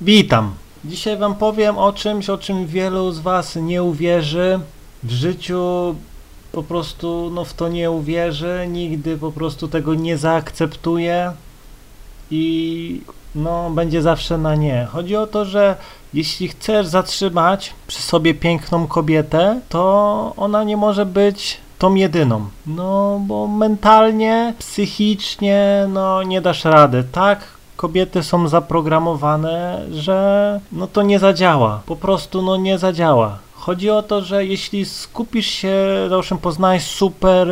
Witam. Dzisiaj Wam powiem o czymś, o czym wielu z Was nie uwierzy. W życiu po prostu no, w to nie uwierzy, nigdy po prostu tego nie zaakceptuje i no, będzie zawsze na nie. Chodzi o to, że jeśli chcesz zatrzymać przy sobie piękną kobietę, to ona nie może być tą jedyną. No, bo mentalnie, psychicznie, no nie dasz rady. Tak, kobiety są zaprogramowane, że no to nie zadziała. Po prostu no nie zadziała. Chodzi o to, że jeśli skupisz się, załóżmy poznałeś super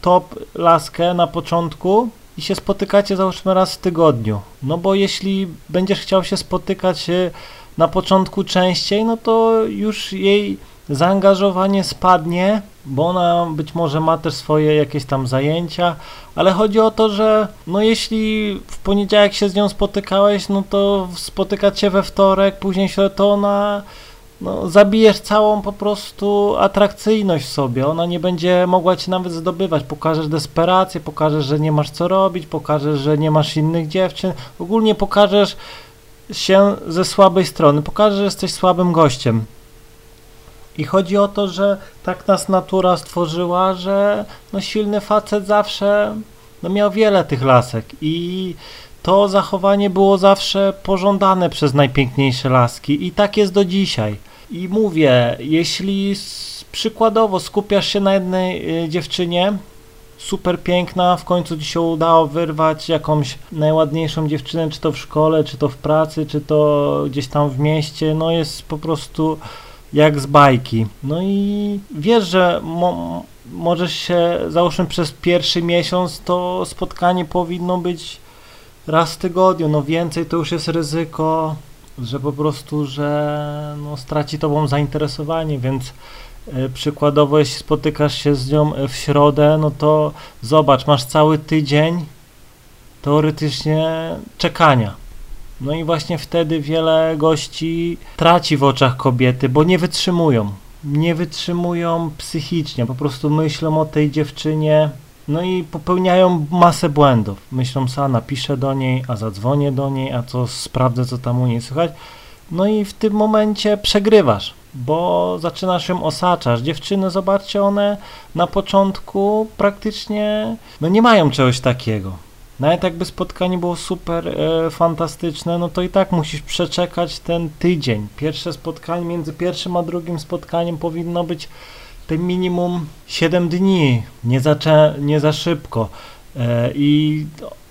top laskę na początku i się spotykacie załóżmy raz w tygodniu. No bo jeśli będziesz chciał się spotykać y, na początku częściej, no to już jej zaangażowanie spadnie, bo ona być może ma też swoje jakieś tam zajęcia, ale chodzi o to, że no jeśli w poniedziałek się z nią spotykałeś, no to spotykać się we wtorek, później się to ona no, zabijesz całą po prostu atrakcyjność sobie. Ona nie będzie mogła ci nawet zdobywać. Pokażesz desperację, pokażesz, że nie masz co robić, pokażesz, że nie masz innych dziewczyn. Ogólnie pokażesz się ze słabej strony. Pokażesz, że jesteś słabym gościem. I chodzi o to, że tak nas natura stworzyła, że no silny facet zawsze no miał wiele tych lasek i to zachowanie było zawsze pożądane przez najpiękniejsze laski i tak jest do dzisiaj. I mówię, jeśli przykładowo skupiasz się na jednej y, dziewczynie, super piękna, w końcu ci się udało wyrwać jakąś najładniejszą dziewczynę, czy to w szkole, czy to w pracy, czy to gdzieś tam w mieście, no jest po prostu jak z bajki. No i wiesz, że mo możesz się, załóżmy przez pierwszy miesiąc, to spotkanie powinno być raz w tygodniu, no więcej to już jest ryzyko, że po prostu, że no, straci tobą zainteresowanie, więc e, przykładowo jeśli spotykasz się z nią w środę, no to zobacz, masz cały tydzień teoretycznie czekania. No i właśnie wtedy wiele gości traci w oczach kobiety, bo nie wytrzymują. Nie wytrzymują psychicznie, po prostu myślą o tej dziewczynie, no i popełniają masę błędów. Myślą sobie, napiszę do niej, a zadzwonię do niej, a co sprawdzę, co tam u niej słychać. No i w tym momencie przegrywasz, bo zaczynasz ją osaczać. Dziewczyny, zobaczcie, one na początku praktycznie no nie mają czegoś takiego. Nawet jakby spotkanie było super e, fantastyczne, no to i tak musisz przeczekać ten tydzień. Pierwsze spotkanie między pierwszym a drugim spotkaniem powinno być te minimum 7 dni, nie za, nie za szybko. E, I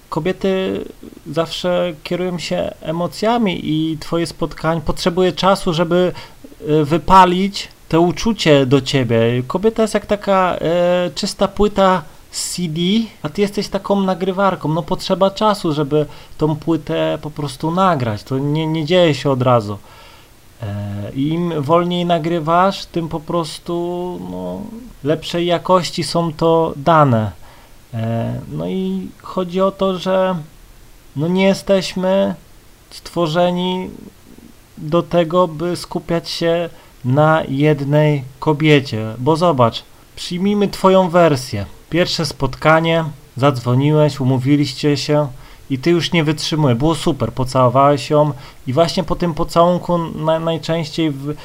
kobiety zawsze kierują się emocjami i twoje spotkanie potrzebuje czasu, żeby e, wypalić to uczucie do ciebie. Kobieta jest jak taka e, czysta płyta CD, a ty jesteś taką nagrywarką. No potrzeba czasu, żeby tą płytę po prostu nagrać. To nie, nie dzieje się od razu. E, Im wolniej nagrywasz, tym po prostu no, lepszej jakości są to dane. E, no i chodzi o to, że no nie jesteśmy stworzeni do tego, by skupiać się na jednej kobiecie. Bo zobacz, przyjmijmy Twoją wersję. Pierwsze spotkanie, zadzwoniłeś, umówiliście się, i ty już nie wytrzymujesz. Było super, pocałowałeś ją i właśnie po tym pocałunku na, najczęściej w,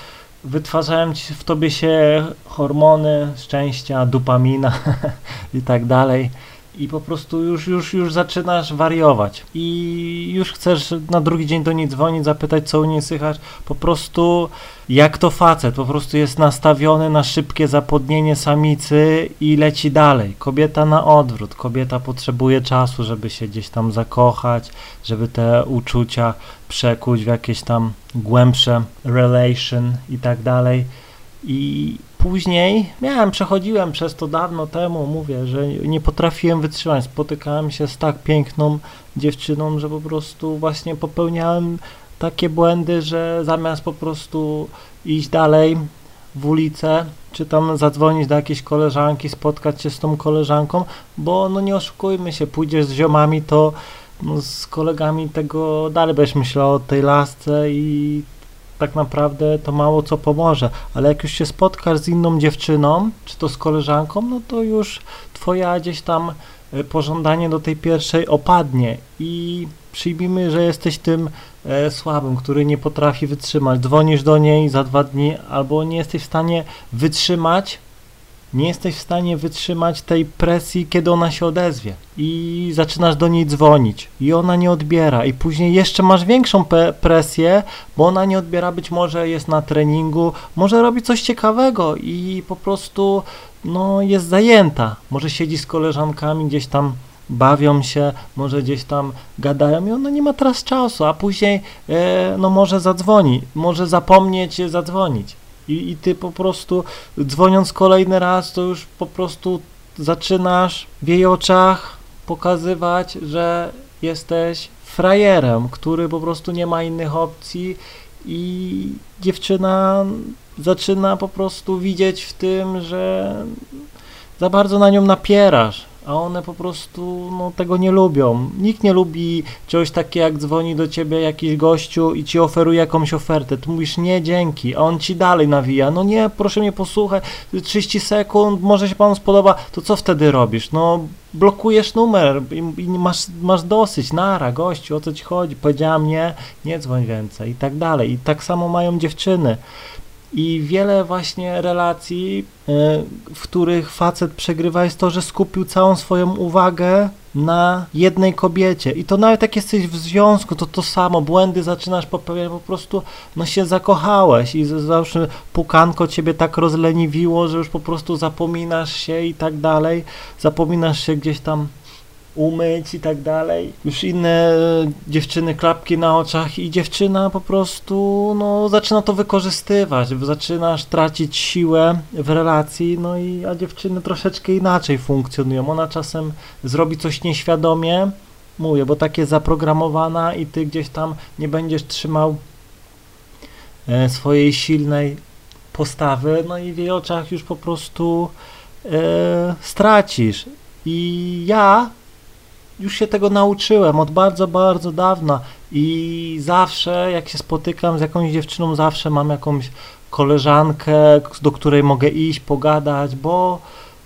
wytwarzają ci w tobie się hormony szczęścia, dopamina i tak dalej i po prostu już, już, już zaczynasz wariować. I już chcesz na drugi dzień do niej dzwonić, zapytać co u niej słychać, po prostu jak to facet, po prostu jest nastawiony na szybkie zapodnienie samicy i leci dalej. Kobieta na odwrót, kobieta potrzebuje czasu, żeby się gdzieś tam zakochać, żeby te uczucia przekuć w jakieś tam głębsze relation i tak dalej i później miałem, przechodziłem przez to dawno temu, mówię, że nie potrafiłem wytrzymać. Spotykałem się z tak piękną dziewczyną, że po prostu właśnie popełniałem takie błędy, że zamiast po prostu iść dalej w ulicę, czy tam zadzwonić do jakiejś koleżanki, spotkać się z tą koleżanką, bo no nie oszukujmy się, pójdziesz z ziomami, to no, z kolegami tego dalej będziesz myślał o tej lasce i tak naprawdę to mało co pomoże, ale jak już się spotkasz z inną dziewczyną, czy to z koleżanką, no to już twoja gdzieś tam e, pożądanie do tej pierwszej opadnie i przyjmijmy, że jesteś tym e, słabym, który nie potrafi wytrzymać. Dzwonisz do niej za dwa dni, albo nie jesteś w stanie wytrzymać, nie jesteś w stanie wytrzymać tej presji, kiedy ona się odezwie. I zaczynasz do niej dzwonić, i ona nie odbiera, i później jeszcze masz większą presję, bo ona nie odbiera, być może jest na treningu, może robi coś ciekawego i po prostu no, jest zajęta. Może siedzi z koleżankami gdzieś tam bawią się, może gdzieś tam gadają i ona nie ma teraz czasu, a później e, no może zadzwoni, może zapomnieć zadzwonić. I, I ty po prostu dzwoniąc kolejny raz, to już po prostu zaczynasz w jej oczach pokazywać, że jesteś frajerem, który po prostu nie ma innych opcji. I dziewczyna zaczyna po prostu widzieć w tym, że za bardzo na nią napierasz, a one po prostu no, tego nie lubią. Nikt nie lubi czegoś takiego, jak dzwoni do ciebie jakiś gościu i ci oferuje jakąś ofertę. Ty mówisz nie, dzięki, a on ci dalej nawija. No nie, proszę mnie posłuchaj, 30 sekund, może się panu spodoba, to co wtedy robisz? No blokujesz numer i, i masz, masz dosyć, nara, gościu, o co ci chodzi? Powiedziałam nie, nie dzwoń więcej i tak dalej. I tak samo mają dziewczyny. I wiele właśnie relacji, e, w których facet przegrywa, jest to, że skupił całą swoją uwagę na jednej kobiecie. I to nawet jak jesteś w związku, to to samo, błędy zaczynasz popełniać, po prostu no się zakochałeś. I zawsze pukanko ciebie tak rozleniwiło, że już po prostu zapominasz się i tak dalej, zapominasz się gdzieś tam umyć i tak dalej. Już inne dziewczyny klapki na oczach i dziewczyna po prostu no, zaczyna to wykorzystywać, zaczynasz tracić siłę w relacji, no i a dziewczyny troszeczkę inaczej funkcjonują. Ona czasem zrobi coś nieświadomie, mówię, bo tak jest zaprogramowana i ty gdzieś tam nie będziesz trzymał e, swojej silnej postawy, no i w jej oczach już po prostu e, stracisz. I ja już się tego nauczyłem od bardzo, bardzo dawna i zawsze jak się spotykam z jakąś dziewczyną, zawsze mam jakąś koleżankę, do której mogę iść, pogadać, bo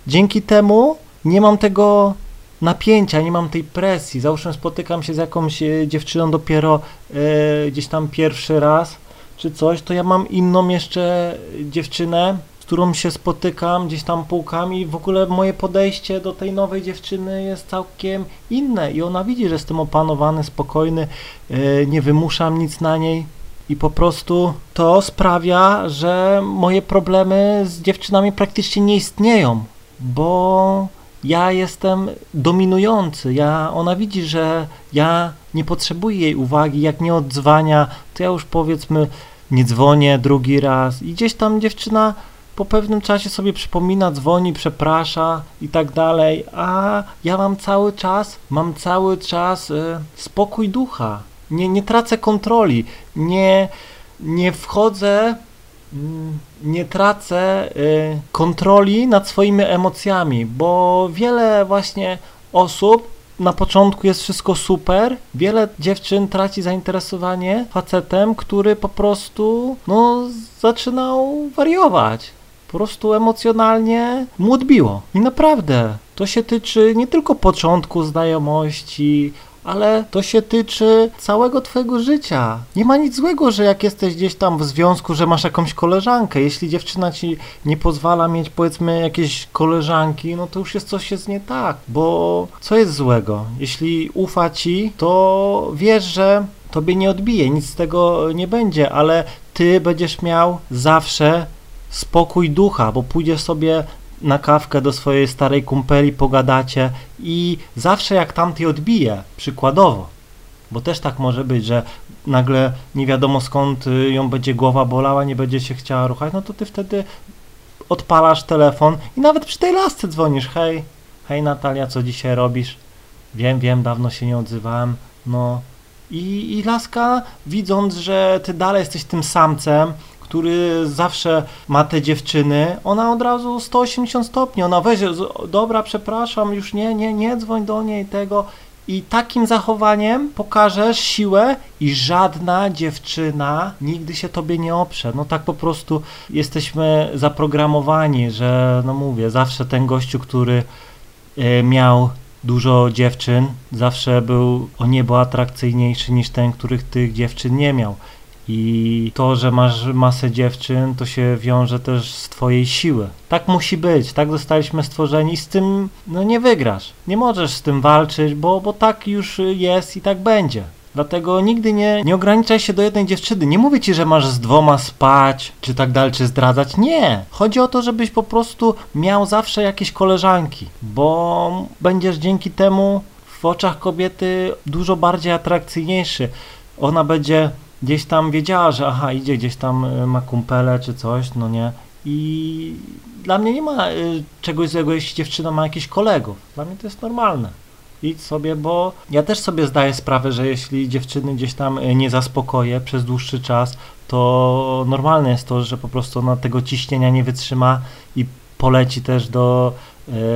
dzięki temu nie mam tego napięcia, nie mam tej presji. Załóżmy spotykam się z jakąś e, dziewczyną dopiero e, gdzieś tam pierwszy raz czy coś, to ja mam inną jeszcze dziewczynę, którą się spotykam gdzieś tam półkami, w ogóle moje podejście do tej nowej dziewczyny jest całkiem inne i ona widzi, że jestem opanowany, spokojny, e, nie wymuszam nic na niej i po prostu to sprawia, że moje problemy z dziewczynami praktycznie nie istnieją, bo ja jestem dominujący, ja, ona widzi, że ja nie potrzebuję jej uwagi, jak nie odzwania, to ja już powiedzmy nie dzwonię drugi raz i gdzieś tam dziewczyna po pewnym czasie sobie przypomina, dzwoni, przeprasza i tak dalej, a ja mam cały czas, mam cały czas y, spokój ducha. Nie, nie tracę kontroli, nie, nie wchodzę, mm, nie tracę y, kontroli nad swoimi emocjami, bo wiele właśnie osób na początku jest wszystko super, wiele dziewczyn traci zainteresowanie facetem, który po prostu no, zaczynał wariować po prostu emocjonalnie mu odbiło. I naprawdę, to się tyczy nie tylko początku znajomości, ale to się tyczy całego twojego życia. Nie ma nic złego, że jak jesteś gdzieś tam w związku, że masz jakąś koleżankę. Jeśli dziewczyna ci nie pozwala mieć powiedzmy jakieś koleżanki, no to już jest coś jest nie tak, bo co jest złego? Jeśli ufa ci, to wiesz, że tobie nie odbije, nic z tego nie będzie, ale ty będziesz miał zawsze spokój ducha, bo pójdziesz sobie na kawkę do swojej starej kumpeli, pogadacie i zawsze jak tamty odbije, przykładowo, bo też tak może być, że nagle nie wiadomo skąd y, ją będzie głowa bolała, nie będzie się chciała ruchać, no to ty wtedy odpalasz telefon i nawet przy tej lasce dzwonisz, hej, hej Natalia, co dzisiaj robisz? Wiem, wiem, dawno się nie odzywałem, no i, i laska widząc, że ty dalej jesteś tym samcem, który zawsze ma te dziewczyny, ona od razu 180 stopni, ona weźmie, dobra, przepraszam, już nie, nie, nie dzwoń do niej tego. I takim zachowaniem pokażesz siłę i żadna dziewczyna nigdy się tobie nie oprze. No tak po prostu jesteśmy zaprogramowani, że no mówię, zawsze ten gościu, który e, miał dużo dziewczyn, zawsze był o niebo atrakcyjniejszy niż ten, których tych dziewczyn nie miał. I to, że masz masę dziewczyn, to się wiąże też z twojej siły. Tak musi być, tak zostaliśmy stworzeni, z tym no nie wygrasz. Nie możesz z tym walczyć, bo, bo tak już jest i tak będzie. Dlatego nigdy nie, nie ograniczaj się do jednej dziewczyny. Nie mówię ci, że masz z dwoma spać, czy tak dalej, czy zdradzać. Nie. Chodzi o to, żebyś po prostu miał zawsze jakieś koleżanki, bo będziesz dzięki temu w oczach kobiety dużo bardziej atrakcyjniejszy. Ona będzie gdzieś tam wiedziała, że aha, idzie gdzieś tam, y, ma kumpele czy coś, no nie. I dla mnie nie ma y, czegoś złego, jeśli dziewczyna ma jakichś kolegów. Dla mnie to jest normalne. Idź sobie, bo ja też sobie zdaję sprawę, że jeśli dziewczyny gdzieś tam y, nie zaspokoję przez dłuższy czas, to normalne jest to, że po prostu ona tego ciśnienia nie wytrzyma i poleci też do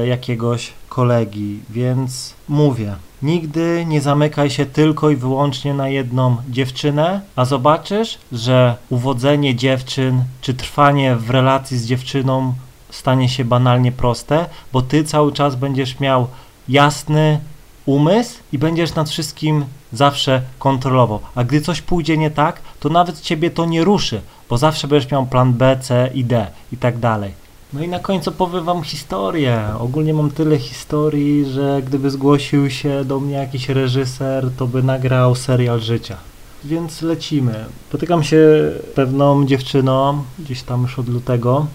jakiegoś kolegi. Więc mówię, Nigdy nie zamykaj się tylko i wyłącznie na jedną dziewczynę, a zobaczysz, że uwodzenie dziewczyn czy trwanie w relacji z dziewczyną stanie się banalnie proste, bo ty cały czas będziesz miał jasny umysł i będziesz nad wszystkim zawsze kontrolował. A gdy coś pójdzie nie tak, to nawet ciebie to nie ruszy, bo zawsze będziesz miał plan B, C i D i tak dalej. No i na końcu powiem wam historię. Ogólnie mam tyle historii, że gdyby zgłosił się do mnie jakiś reżyser, to by nagrał serial życia. Więc lecimy. Spotykam się pewną dziewczyną, gdzieś tam już od lutego.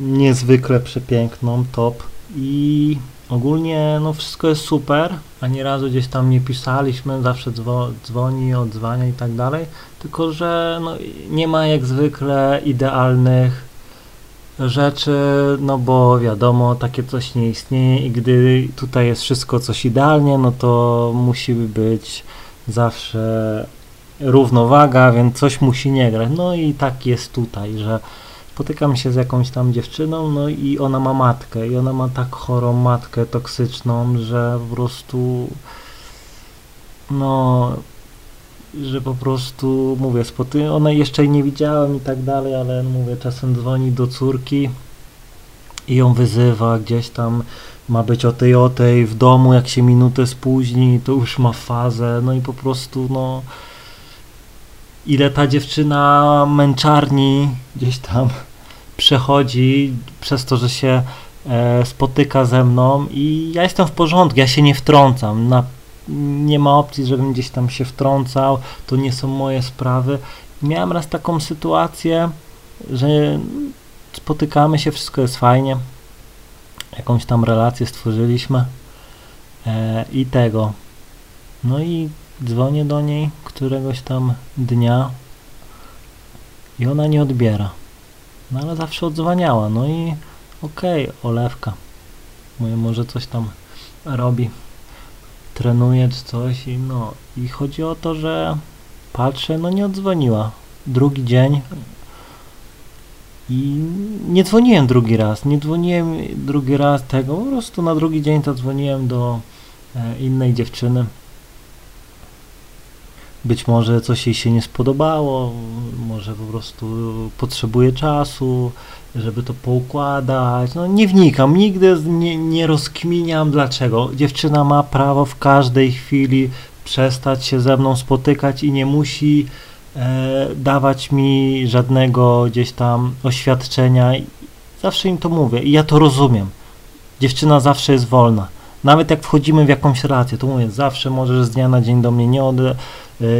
Niezwykle przepiękną, top. I ogólnie no wszystko jest super. Ani razu gdzieś tam nie pisaliśmy, zawsze dzwo dzwoni, odzwania i tak dalej. Tylko, że no, nie ma jak zwykle idealnych rzeczy, no bo wiadomo, takie coś nie istnieje i gdy tutaj jest wszystko coś idealnie, no to musi być zawsze równowaga, więc coś musi nie grać. No i tak jest tutaj, że spotykam się z jakąś tam dziewczyną, no i ona ma matkę i ona ma tak chorą matkę toksyczną, że po prostu no że po prostu, mówię, spoty, one jeszcze nie widziałem i tak dalej, ale mówię, czasem dzwoni do córki i ją wyzywa gdzieś tam, ma być o tej, o tej, w domu jak się minutę spóźni, to już ma fazę, no i po prostu, no ile ta dziewczyna męczarni gdzieś tam przechodzi przez to, że się e, spotyka ze mną i ja jestem w porządku, ja się nie wtrącam, na nie ma opcji, żebym gdzieś tam się wtrącał, to nie są moje sprawy. Miałem raz taką sytuację, że spotykamy się, wszystko jest fajnie, jakąś tam relację stworzyliśmy e, i tego. No i dzwonię do niej któregoś tam dnia i ona nie odbiera. No ale zawsze odzwaniała, no i okej, okay, olewka. Mówię, może coś tam robi trenuje czy coś i no i chodzi o to, że patrzę, no nie odzwoniła. Drugi dzień i nie dzwoniłem drugi raz, nie dzwoniłem drugi raz tego, po prostu na drugi dzień to dzwoniłem do e, innej dziewczyny. Być może coś jej się nie spodobało, może po prostu potrzebuje czasu, żeby to poukładać. No nie wnikam, nigdy nie, nie rozkminiam dlaczego. Dziewczyna ma prawo w każdej chwili przestać się ze mną spotykać i nie musi e, dawać mi żadnego gdzieś tam oświadczenia. Zawsze im to mówię i ja to rozumiem. Dziewczyna zawsze jest wolna. Nawet jak wchodzimy w jakąś relację, to mówię, zawsze możesz z dnia na dzień do mnie nie, od, e,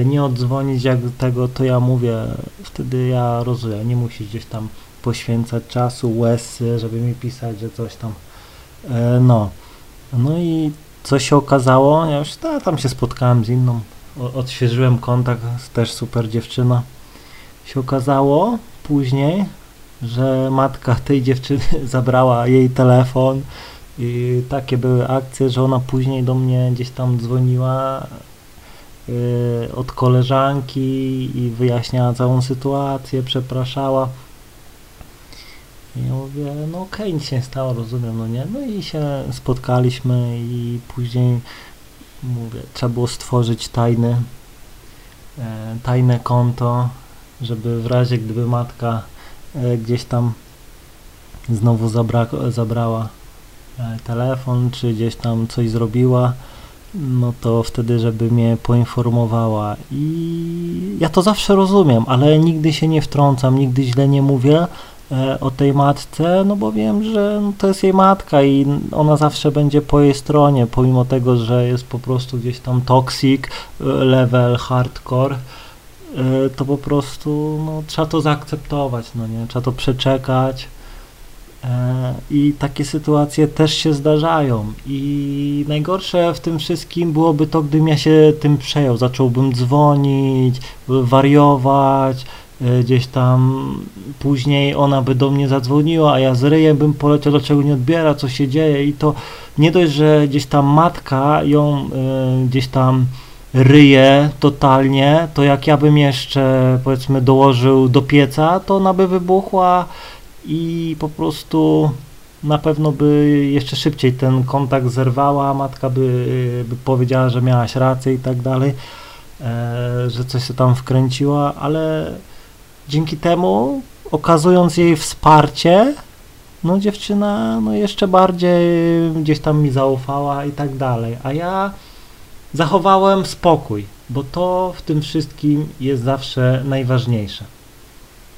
nie oddzwonić jak tego, to ja mówię, wtedy ja rozumiem, nie musisz gdzieś tam poświęcać czasu, łez, żeby mi pisać, że coś tam. E, no. No i co się okazało? Ja już ta, tam się spotkałem z inną, odświeżyłem kontakt, też super dziewczyna. Się okazało później, że matka tej dziewczyny zabrała jej telefon i takie były akcje, że ona później do mnie gdzieś tam dzwoniła yy, od koleżanki i wyjaśniała całą sytuację, przepraszała. I ja mówię, no okej, okay, nic nie stało, rozumiem, no nie? No i się spotkaliśmy i później, mówię, trzeba było stworzyć tajny, e, tajne konto, żeby w razie gdyby matka e, gdzieś tam znowu zabra zabrała telefon, czy gdzieś tam coś zrobiła, no to wtedy, żeby mnie poinformowała. I ja to zawsze rozumiem, ale nigdy się nie wtrącam, nigdy źle nie mówię e, o tej matce, no bo wiem, że to jest jej matka i ona zawsze będzie po jej stronie, pomimo tego, że jest po prostu gdzieś tam toxic, e, level hardcore, e, to po prostu no, trzeba to zaakceptować, no nie, trzeba to przeczekać. E, I takie sytuacje też się zdarzają. I najgorsze w tym wszystkim byłoby to, gdybym ja się tym przejął. Zacząłbym dzwonić, wariować, e, gdzieś tam później ona by do mnie zadzwoniła, a ja z ryjem bym poleciał, dlaczego nie odbiera, co się dzieje. I to nie dość, że gdzieś tam matka ją e, gdzieś tam ryje totalnie, to jak ja bym jeszcze powiedzmy dołożył do pieca, to ona by wybuchła i po prostu na pewno by jeszcze szybciej ten kontakt zerwała, matka by, by powiedziała, że miałaś rację i tak dalej, e, że coś się tam wkręciła, ale dzięki temu, okazując jej wsparcie, no dziewczyna no jeszcze bardziej gdzieś tam mi zaufała i tak dalej, a ja zachowałem spokój, bo to w tym wszystkim jest zawsze najważniejsze.